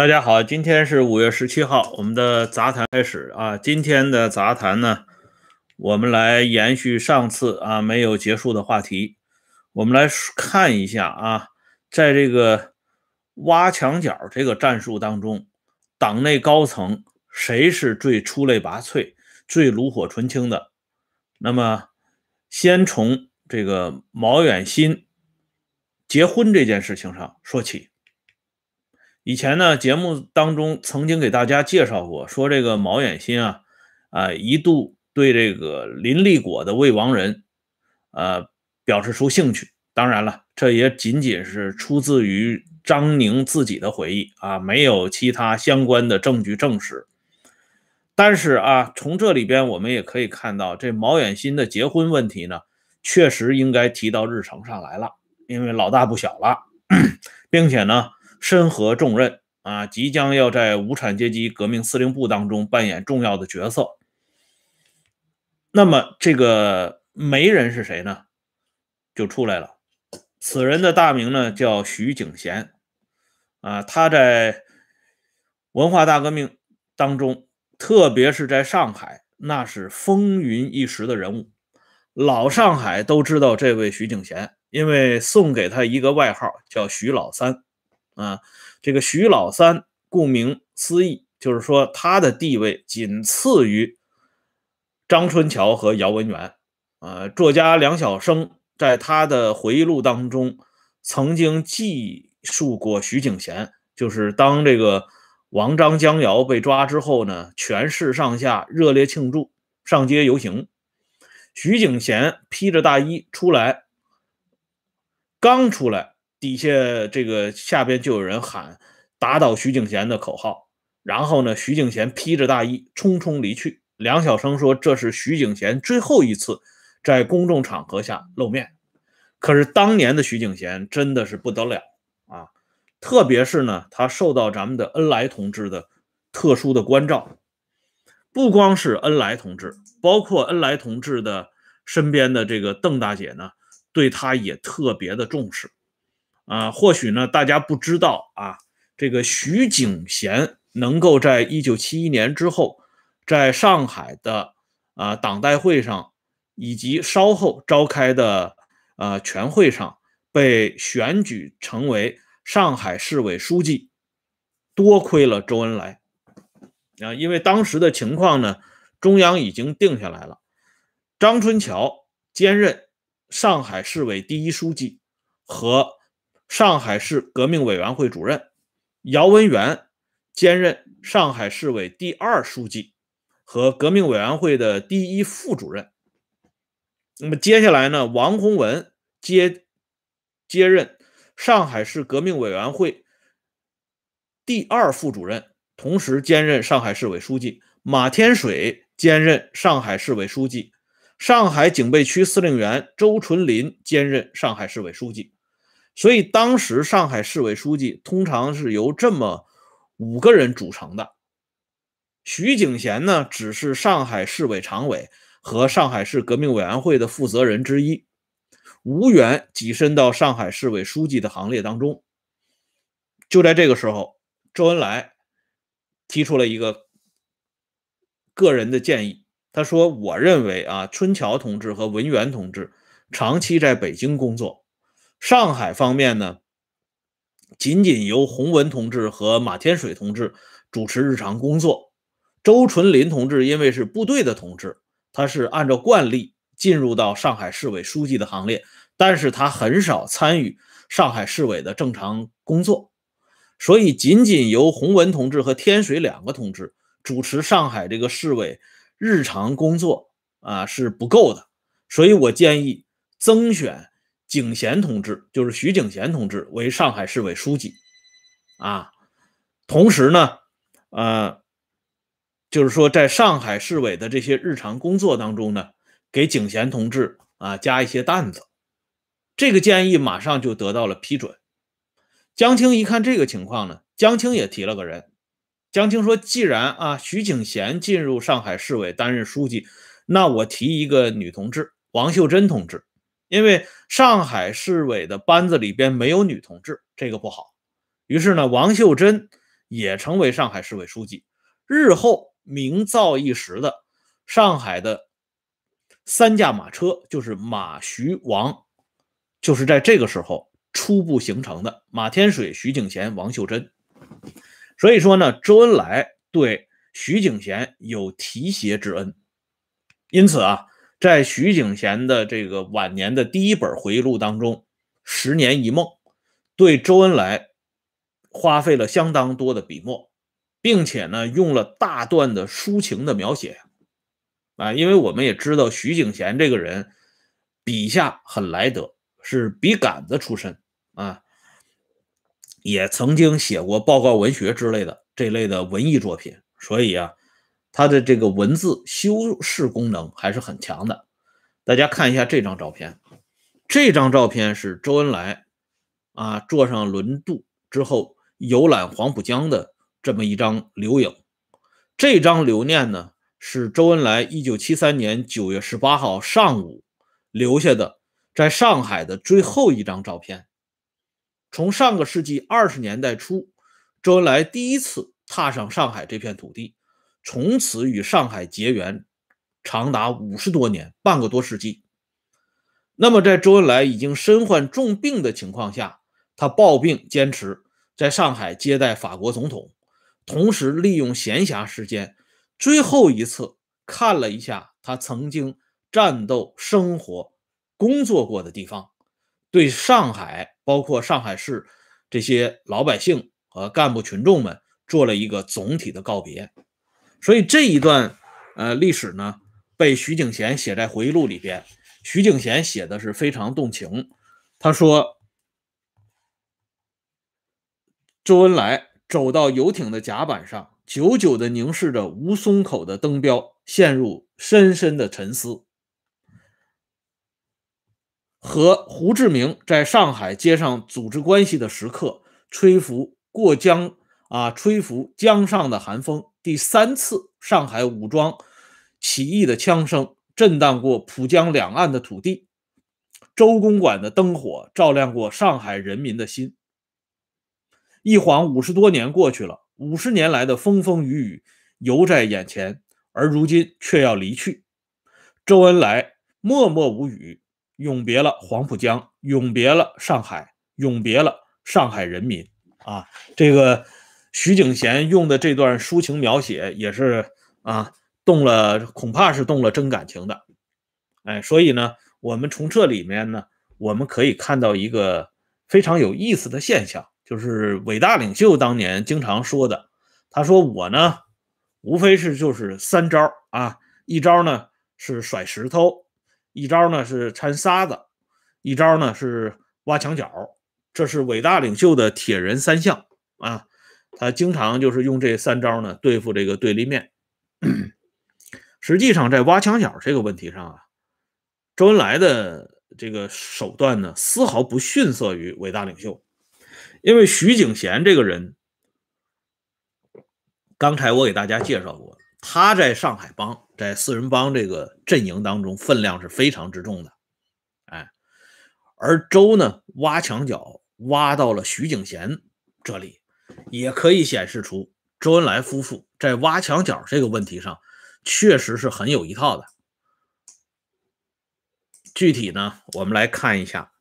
大家好，今天是五月十七号，我们的杂谈开始啊。今天的杂谈呢，我们来延续上次啊没有结束的话题，我们来看一下啊，在这个挖墙脚这个战术当中，党内高层谁是最出类拔萃、最炉火纯青的？那么，先从这个毛远新结婚这件事情上说起。以前呢，节目当中曾经给大家介绍过，说这个毛远新啊，啊一度对这个林立果的未亡人，呃表示出兴趣。当然了，这也仅仅是出自于张宁自己的回忆啊，没有其他相关的证据证实。但是啊，从这里边我们也可以看到，这毛远新的结婚问题呢，确实应该提到日程上来了，因为老大不小了，并且呢。身合重任啊，即将要在无产阶级革命司令部当中扮演重要的角色。那么这个媒人是谁呢？就出来了。此人的大名呢叫徐景贤啊，他在文化大革命当中，特别是在上海，那是风云一时的人物。老上海都知道这位徐景贤，因为送给他一个外号叫徐老三。啊，这个徐老三，顾名思义，就是说他的地位仅次于张春桥和姚文元。啊，作家梁晓声在他的回忆录当中曾经记述过徐景贤，就是当这个王张江姚被抓之后呢，全市上下热烈庆祝，上街游行。徐景贤披着大衣出来，刚出来。底下这个下边就有人喊“打倒徐景贤”的口号，然后呢，徐景贤披着大衣匆匆离去。梁晓声说：“这是徐景贤最后一次在公众场合下露面。”可是当年的徐景贤真的是不得了啊！特别是呢，他受到咱们的恩来同志的特殊的关照，不光是恩来同志，包括恩来同志的身边的这个邓大姐呢，对他也特别的重视。啊，或许呢，大家不知道啊，这个徐景贤能够在一九七一年之后，在上海的啊党代会上，以及稍后召开的呃全会上被选举成为上海市委书记，多亏了周恩来啊，因为当时的情况呢，中央已经定下来了，张春桥兼任上海市委第一书记和。上海市革命委员会主任姚文元兼任上海市委第二书记和革命委员会的第一副主任。那么接下来呢，王洪文接接任上海市革命委员会第二副主任，同时兼任上海市委书记。马天水兼任上海市委书记，上海警备区司令员周纯林兼任上海市委书记。所以当时上海市委书记通常是由这么五个人组成的。徐景贤呢，只是上海市委常委和上海市革命委员会的负责人之一，无缘跻身到上海市委书记的行列当中。就在这个时候，周恩来提出了一个个人的建议，他说：“我认为啊，春桥同志和文元同志长期在北京工作。”上海方面呢，仅仅由洪文同志和马天水同志主持日常工作。周纯林同志因为是部队的同志，他是按照惯例进入到上海市委书记的行列，但是他很少参与上海市委的正常工作，所以仅仅由洪文同志和天水两个同志主持上海这个市委日常工作啊是不够的，所以我建议增选。景贤同志就是徐景贤同志为上海市委书记，啊，同时呢，呃，就是说在上海市委的这些日常工作当中呢，给景贤同志啊加一些担子，这个建议马上就得到了批准。江青一看这个情况呢，江青也提了个人，江青说，既然啊徐景贤进入上海市委担任书记，那我提一个女同志王秀珍同志。因为上海市委的班子里边没有女同志，这个不好。于是呢，王秀珍也成为上海市委书记，日后名噪一时的上海的三驾马车，就是马、徐、王，就是在这个时候初步形成的。马天水、徐景贤、王秀珍。所以说呢，周恩来对徐景贤有提携之恩，因此啊，在徐景贤的这个晚年的第一本回忆录当中，《十年一梦》，对周恩来。花费了相当多的笔墨，并且呢，用了大段的抒情的描写，啊，因为我们也知道徐景贤这个人笔下很来得，是笔杆子出身啊，也曾经写过报告文学之类的这类的文艺作品，所以啊，他的这个文字修饰功能还是很强的。大家看一下这张照片，这张照片是周恩来啊坐上轮渡之后。游览黄浦江的这么一张留影，这张留念呢是周恩来一九七三年九月十八号上午留下的，在上海的最后一张照片。从上个世纪二十年代初，周恩来第一次踏上上海这片土地，从此与上海结缘，长达五十多年，半个多世纪。那么，在周恩来已经身患重病的情况下，他抱病坚持。在上海接待法国总统，同时利用闲暇时间，最后一次看了一下他曾经战斗、生活、工作过的地方，对上海，包括上海市这些老百姓和干部群众们做了一个总体的告别。所以这一段呃历史呢，被徐景贤写在回忆录里边。徐景贤写的是非常动情，他说。周恩来走到游艇的甲板上，久久地凝视着吴淞口的灯标，陷入深深的沉思。和胡志明在上海街上组织关系的时刻，吹拂过江啊，吹拂江上的寒风。第三次上海武装起义的枪声震荡过浦江两岸的土地，周公馆的灯火照亮过上海人民的心。一晃五十多年过去了，五十年来的风风雨雨犹在眼前，而如今却要离去。周恩来默默无语，永别了黄浦江，永别了上海，永别了上海人民。啊，这个徐景贤用的这段抒情描写也是啊，动了，恐怕是动了真感情的。哎，所以呢，我们从这里面呢，我们可以看到一个非常有意思的现象。就是伟大领袖当年经常说的，他说我呢，无非是就是三招啊，一招呢是甩石头，一招呢是掺沙子，一招呢是挖墙角，这是伟大领袖的铁人三项啊。他经常就是用这三招呢对付这个对立面。实际上，在挖墙脚这个问题上啊，周恩来的这个手段呢，丝毫不逊色于伟大领袖。因为徐景贤这个人，刚才我给大家介绍过，他在上海帮，在四人帮这个阵营当中分量是非常之重的，哎，而周呢挖墙脚挖到了徐景贤这里，也可以显示出周恩来夫妇在挖墙脚这个问题上确实是很有一套的。具体呢，我们来看一下。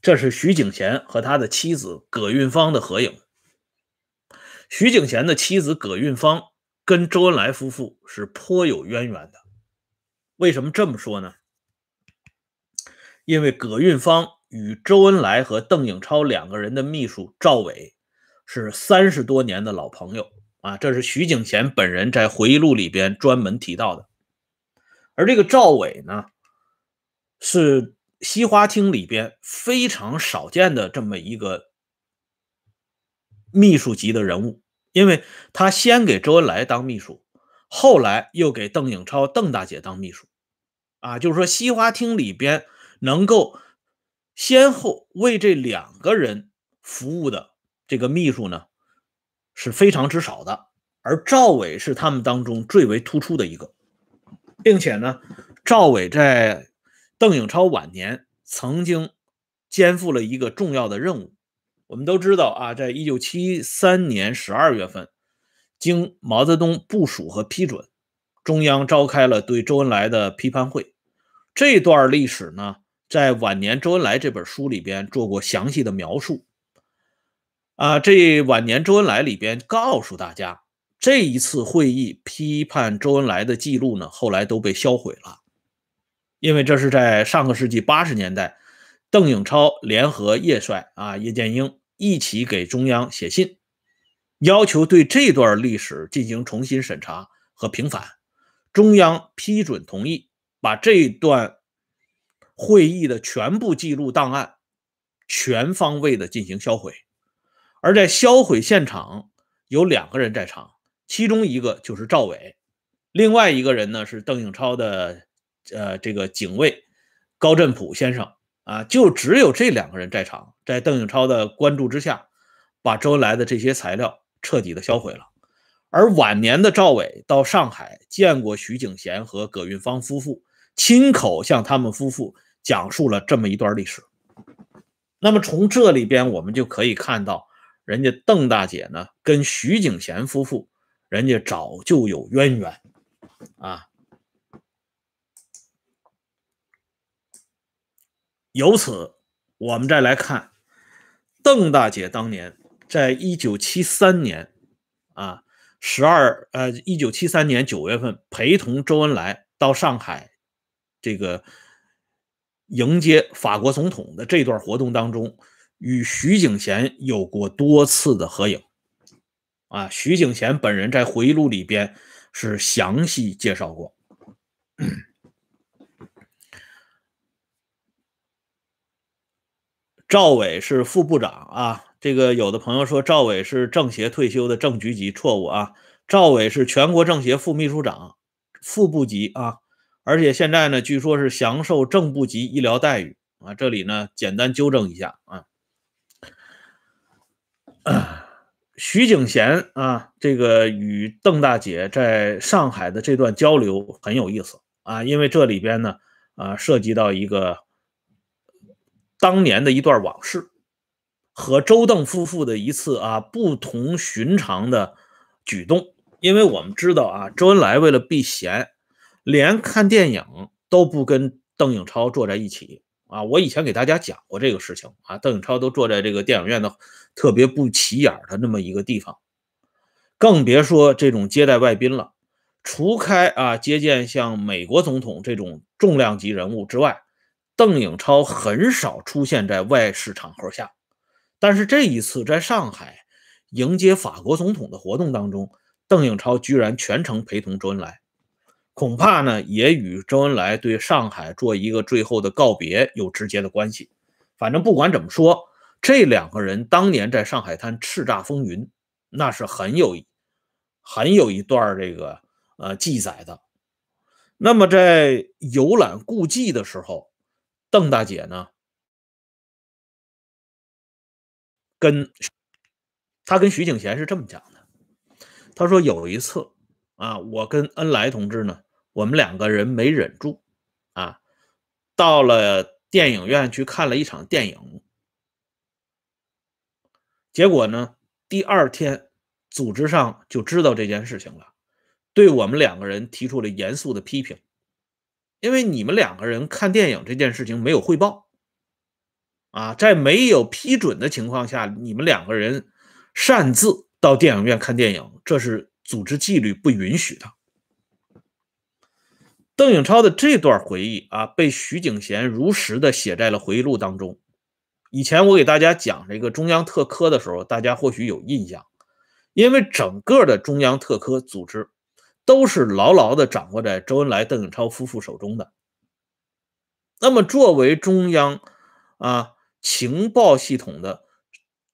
这是徐景贤和他的妻子葛运芳的合影。徐景贤的妻子葛运芳跟周恩来夫妇是颇有渊源的。为什么这么说呢？因为葛运芳与周恩来和邓颖超两个人的秘书赵伟是三十多年的老朋友啊，这是徐景贤本人在回忆录里边专门提到的。而这个赵伟呢，是。西花厅里边非常少见的这么一个秘书级的人物，因为他先给周恩来当秘书，后来又给邓颖超邓大姐当秘书，啊，就是说西花厅里边能够先后为这两个人服务的这个秘书呢是非常之少的，而赵伟是他们当中最为突出的一个，并且呢，赵伟在。邓颖超晚年曾经肩负了一个重要的任务，我们都知道啊，在一九七三年十二月份，经毛泽东部署和批准，中央召开了对周恩来的批判会。这段历史呢，在晚年周恩来这本书里边做过详细的描述。啊，这晚年周恩来里边告诉大家，这一次会议批判周恩来的记录呢，后来都被销毁了，因为这是在上个世纪八十年代，邓颖超联合叶帅啊叶剑英一起给中央写信，要求对这段历史进行重新审查和平反，中央批准同意，把这段会议的全部记录档案全方位的进行销毁。而在销毁现场有两个人在场，其中一个就是赵伟，另外一个人呢是邓颖超的呃这个警卫高振普先生啊，就只有这两个人在场，在邓颖超的关注之下，把周恩来的这些材料彻底的销毁了。而晚年的赵伟到上海见过徐景贤和葛运芳夫妇，亲口向他们夫妇讲述了这么一段历史。那么从这里边我们就可以看到。人家邓大姐呢，跟徐景贤夫妇，人家早就有渊源啊。由此，我们再来看邓大姐当年在一九七三年啊十二呃一九七三年九月份陪同周恩来到上海这个迎接法国总统的这段活动当中。与徐景贤有过多次的合影，啊，徐景贤本人在回忆录里边是详细介绍过。赵伟是副部长啊，这个有的朋友说赵伟是政协退休的正局级，错误啊，赵伟是全国政协副秘书长、副部级啊，而且现在呢，据说是享受正部级医疗待遇啊，这里呢简单纠正一下啊。徐景贤啊，这个与邓大姐在上海的这段交流很有意思啊，因为这里边呢啊涉及到一个当年的一段往事和周邓夫妇的一次啊不同寻常的举动。因为我们知道啊，周恩来为了避嫌，连看电影都不跟邓颖超坐在一起。啊，我以前给大家讲过这个事情啊，邓颖超都坐在这个电影院的特别不起眼的那么一个地方，更别说这种接待外宾了。除开啊接见像美国总统这种重量级人物之外，邓颖超很少出现在外事场合下。但是这一次在上海迎接法国总统的活动当中，邓颖超居然全程陪同周恩来。恐怕呢，也与周恩来对上海做一个最后的告别有直接的关系。反正不管怎么说，这两个人当年在上海滩叱咤风云，那是很有很有一段这个呃记载的。那么在游览故迹的时候，邓大姐呢，跟他跟徐景贤是这么讲的，他说有一次啊，我跟恩来同志呢。我们两个人没忍住，啊，到了电影院去看了一场电影，结果呢，第二天组织上就知道这件事情了，对我们两个人提出了严肃的批评，因为你们两个人看电影这件事情没有汇报，啊，在没有批准的情况下，你们两个人擅自到电影院看电影，这是组织纪律不允许的。邓颖超的这段回忆啊，被徐景贤如实的写在了回忆录当中。以前我给大家讲这个中央特科的时候，大家或许有印象，因为整个的中央特科组织都是牢牢的掌握在周恩来、邓颖超夫妇手中的。那么，作为中央啊情报系统的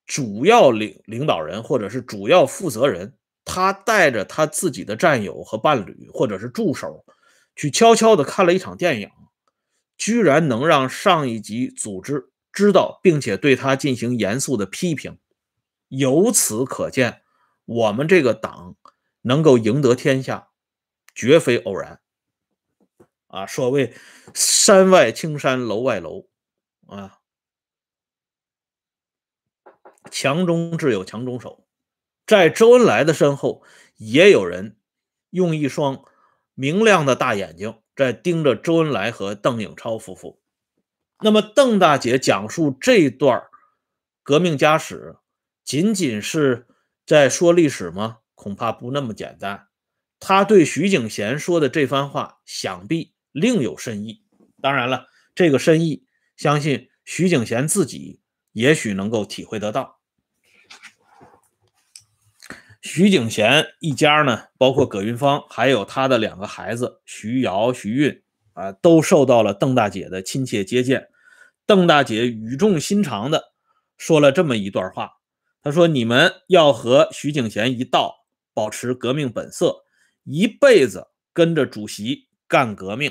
主要领领导人或者是主要负责人，他带着他自己的战友和伴侣或者是助手。去悄悄的看了一场电影，居然能让上一级组织知道，并且对他进行严肃的批评。由此可见，我们这个党能够赢得天下，绝非偶然。啊，所谓“山外青山楼外楼”，啊，强中自有强中手，在周恩来的身后也有人用一双明亮的大眼睛在盯着周恩来和邓颖超夫妇。那么，邓大姐讲述这段革命家史，仅仅是在说历史吗？恐怕不那么简单。她对徐景贤说的这番话，想必另有深意。当然了，这个深意，相信徐景贤自己也许能够体会得到。徐景贤一家呢，包括葛云芳，还有他的两个孩子徐瑶、徐运啊，都受到了邓大姐的亲切接见。邓大姐语重心长的说了这么一段话，她说：“你们要和徐景贤一道，保持革命本色，一辈子跟着主席干革命。”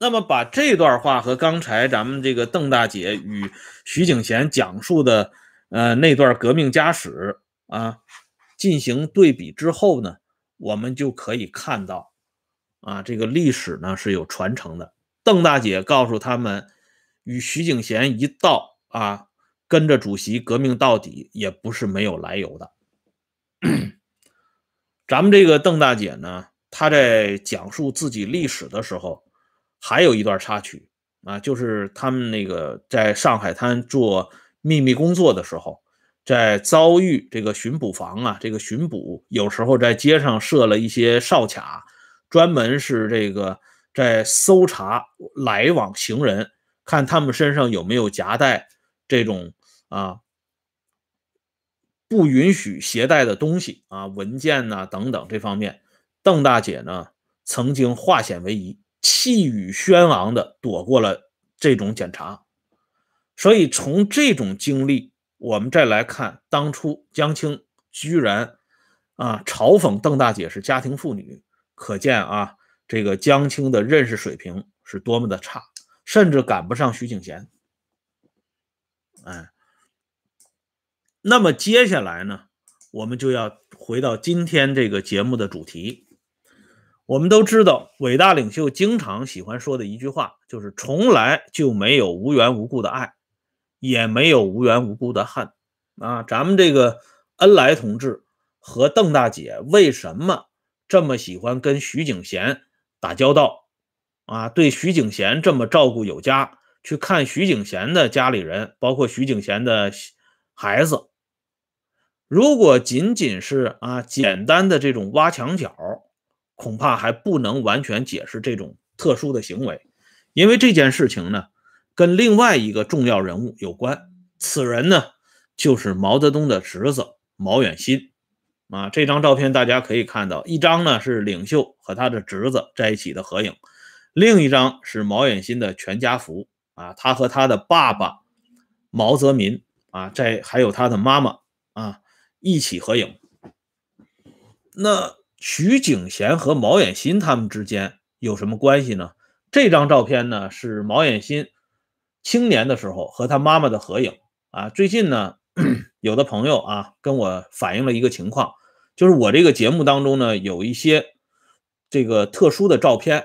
那么，把这段话和刚才咱们这个邓大姐与徐景贤讲述的呃那段革命家史啊进行对比之后呢，我们就可以看到啊，这个历史呢是有传承的。邓大姐告诉他们。与徐景贤一道啊，跟着主席革命到底，也不是没有来由的。咱们这个邓大姐呢，她在讲述自己历史的时候，还有一段插曲啊，就是他们那个在上海滩做秘密工作的时候，在遭遇这个巡捕房啊，这个巡捕有时候在街上设了一些哨卡，专门是这个在搜查来往行人。看他们身上有没有夹带这种啊不允许携带的东西啊文件呐等等这方面，邓大姐呢曾经化险为夷，气宇轩昂的躲过了这种检查。所以从这种经历，我们再来看当初江青居然啊嘲讽邓大姐是家庭妇女，可见啊这个江青的认识水平是多么的差。甚至赶不上徐景贤，哎，那么接下来呢，我们就要回到今天这个节目的主题。我们都知道，伟大领袖经常喜欢说的一句话，就是从来就没有无缘无故的爱，也没有无缘无故的恨。啊，咱们这个恩来同志和邓大姐为什么这么喜欢跟徐景贤打交道？啊，对徐景贤这么照顾有加，去看徐景贤的家里人，包括徐景贤的孩子。如果仅仅是啊简单的这种挖墙脚，恐怕还不能完全解释这种特殊的行为。因为这件事情呢，跟另外一个重要人物有关。此人呢，就是毛泽东的侄子毛远新。啊，这张照片大家可以看到，一张呢是领袖和他的侄子在一起的合影。另一张是毛远新的全家福啊，他和他的爸爸毛泽民啊，在还有他的妈妈啊一起合影。那徐景贤和毛远新他们之间有什么关系呢？这张照片呢是毛远新青年的时候和他妈妈的合影啊。最近呢，有的朋友啊跟我反映了一个情况，就是我这个节目当中呢有一些这个特殊的照片。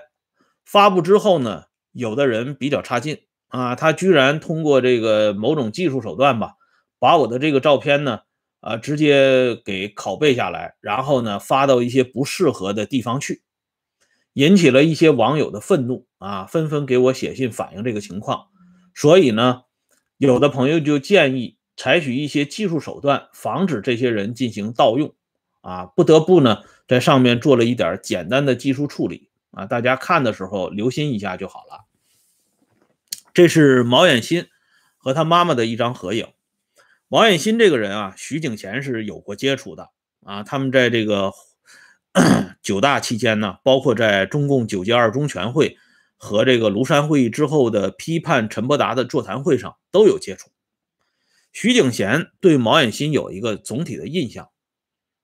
发布之后呢，有的人比较差劲啊，他居然通过这个某种技术手段吧，把我的这个照片呢，啊，直接给拷贝下来，然后呢，发到一些不适合的地方去，引起了一些网友的愤怒啊，纷纷给我写信反映这个情况。所以呢，有的朋友就建议采取一些技术手段，防止这些人进行盗用啊，不得不呢，在上面做了一点简单的技术处理。啊，大家看的时候留心一下就好了。这是毛远新和他妈妈的一张合影。毛远新这个人啊，徐景贤是有过接触的啊。他们在这个 九大期间呢，包括在中共九届二中全会和这个庐山会议之后的批判陈伯达的座谈会上都有接触。徐景贤对毛远新有一个总体的印象，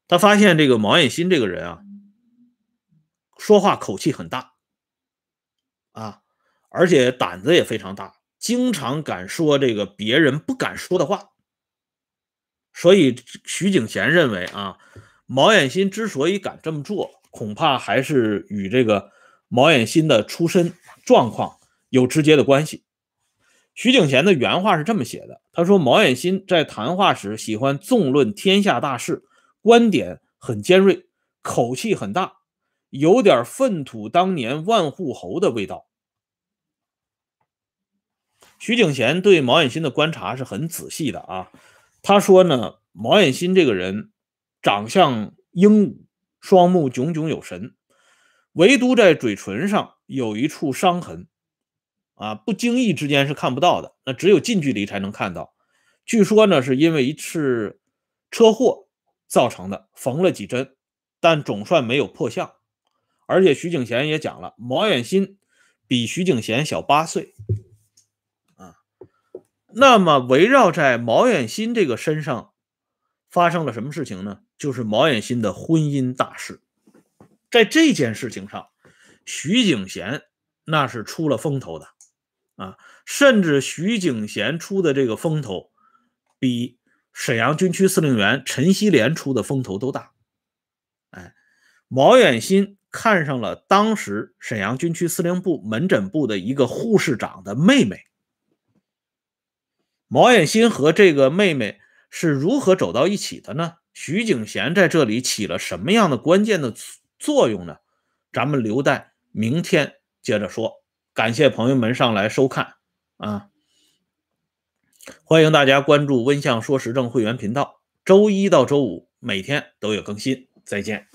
他发现这个毛远新这个人啊。说话口气很大，啊，而且胆子也非常大，经常敢说这个别人不敢说的话。所以徐景贤认为啊，毛远新之所以敢这么做，恐怕还是与这个毛远新的出身状况有直接的关系。徐景贤的原话是这么写的：“他说毛远新在谈话时喜欢纵论天下大事，观点很尖锐，口气很大，有点粪土当年万户侯的味道。”徐景贤对毛远新的观察是很仔细的啊。他说呢，毛远新这个人长相英武，双目炯炯有神，唯独在嘴唇上有一处伤痕。啊，不经意之间是看不到的，那只有近距离才能看到。据说呢，是因为一次车祸造成的，缝了几针，但总算没有破相。而且徐景贤也讲了，毛远新比徐景贤小八岁。啊，那么围绕在毛远新这个身上发生了什么事情呢？就是毛远新的婚姻大事。在这件事情上，徐景贤那是出了风头的。啊，甚至徐景贤出的这个风头，比沈阳军区司令员陈锡联出的风头都大。哎，毛远新看上了当时沈阳军区司令部门诊部的一个护士长的妹妹。毛远新和这个妹妹是如何走到一起的呢？徐景贤在这里起了什么样的关键的作用呢？咱们留待明天接着说。感谢朋友们上来收看啊！欢迎大家关注温相说时政会员频道，周一到周五每天都有更新。再见。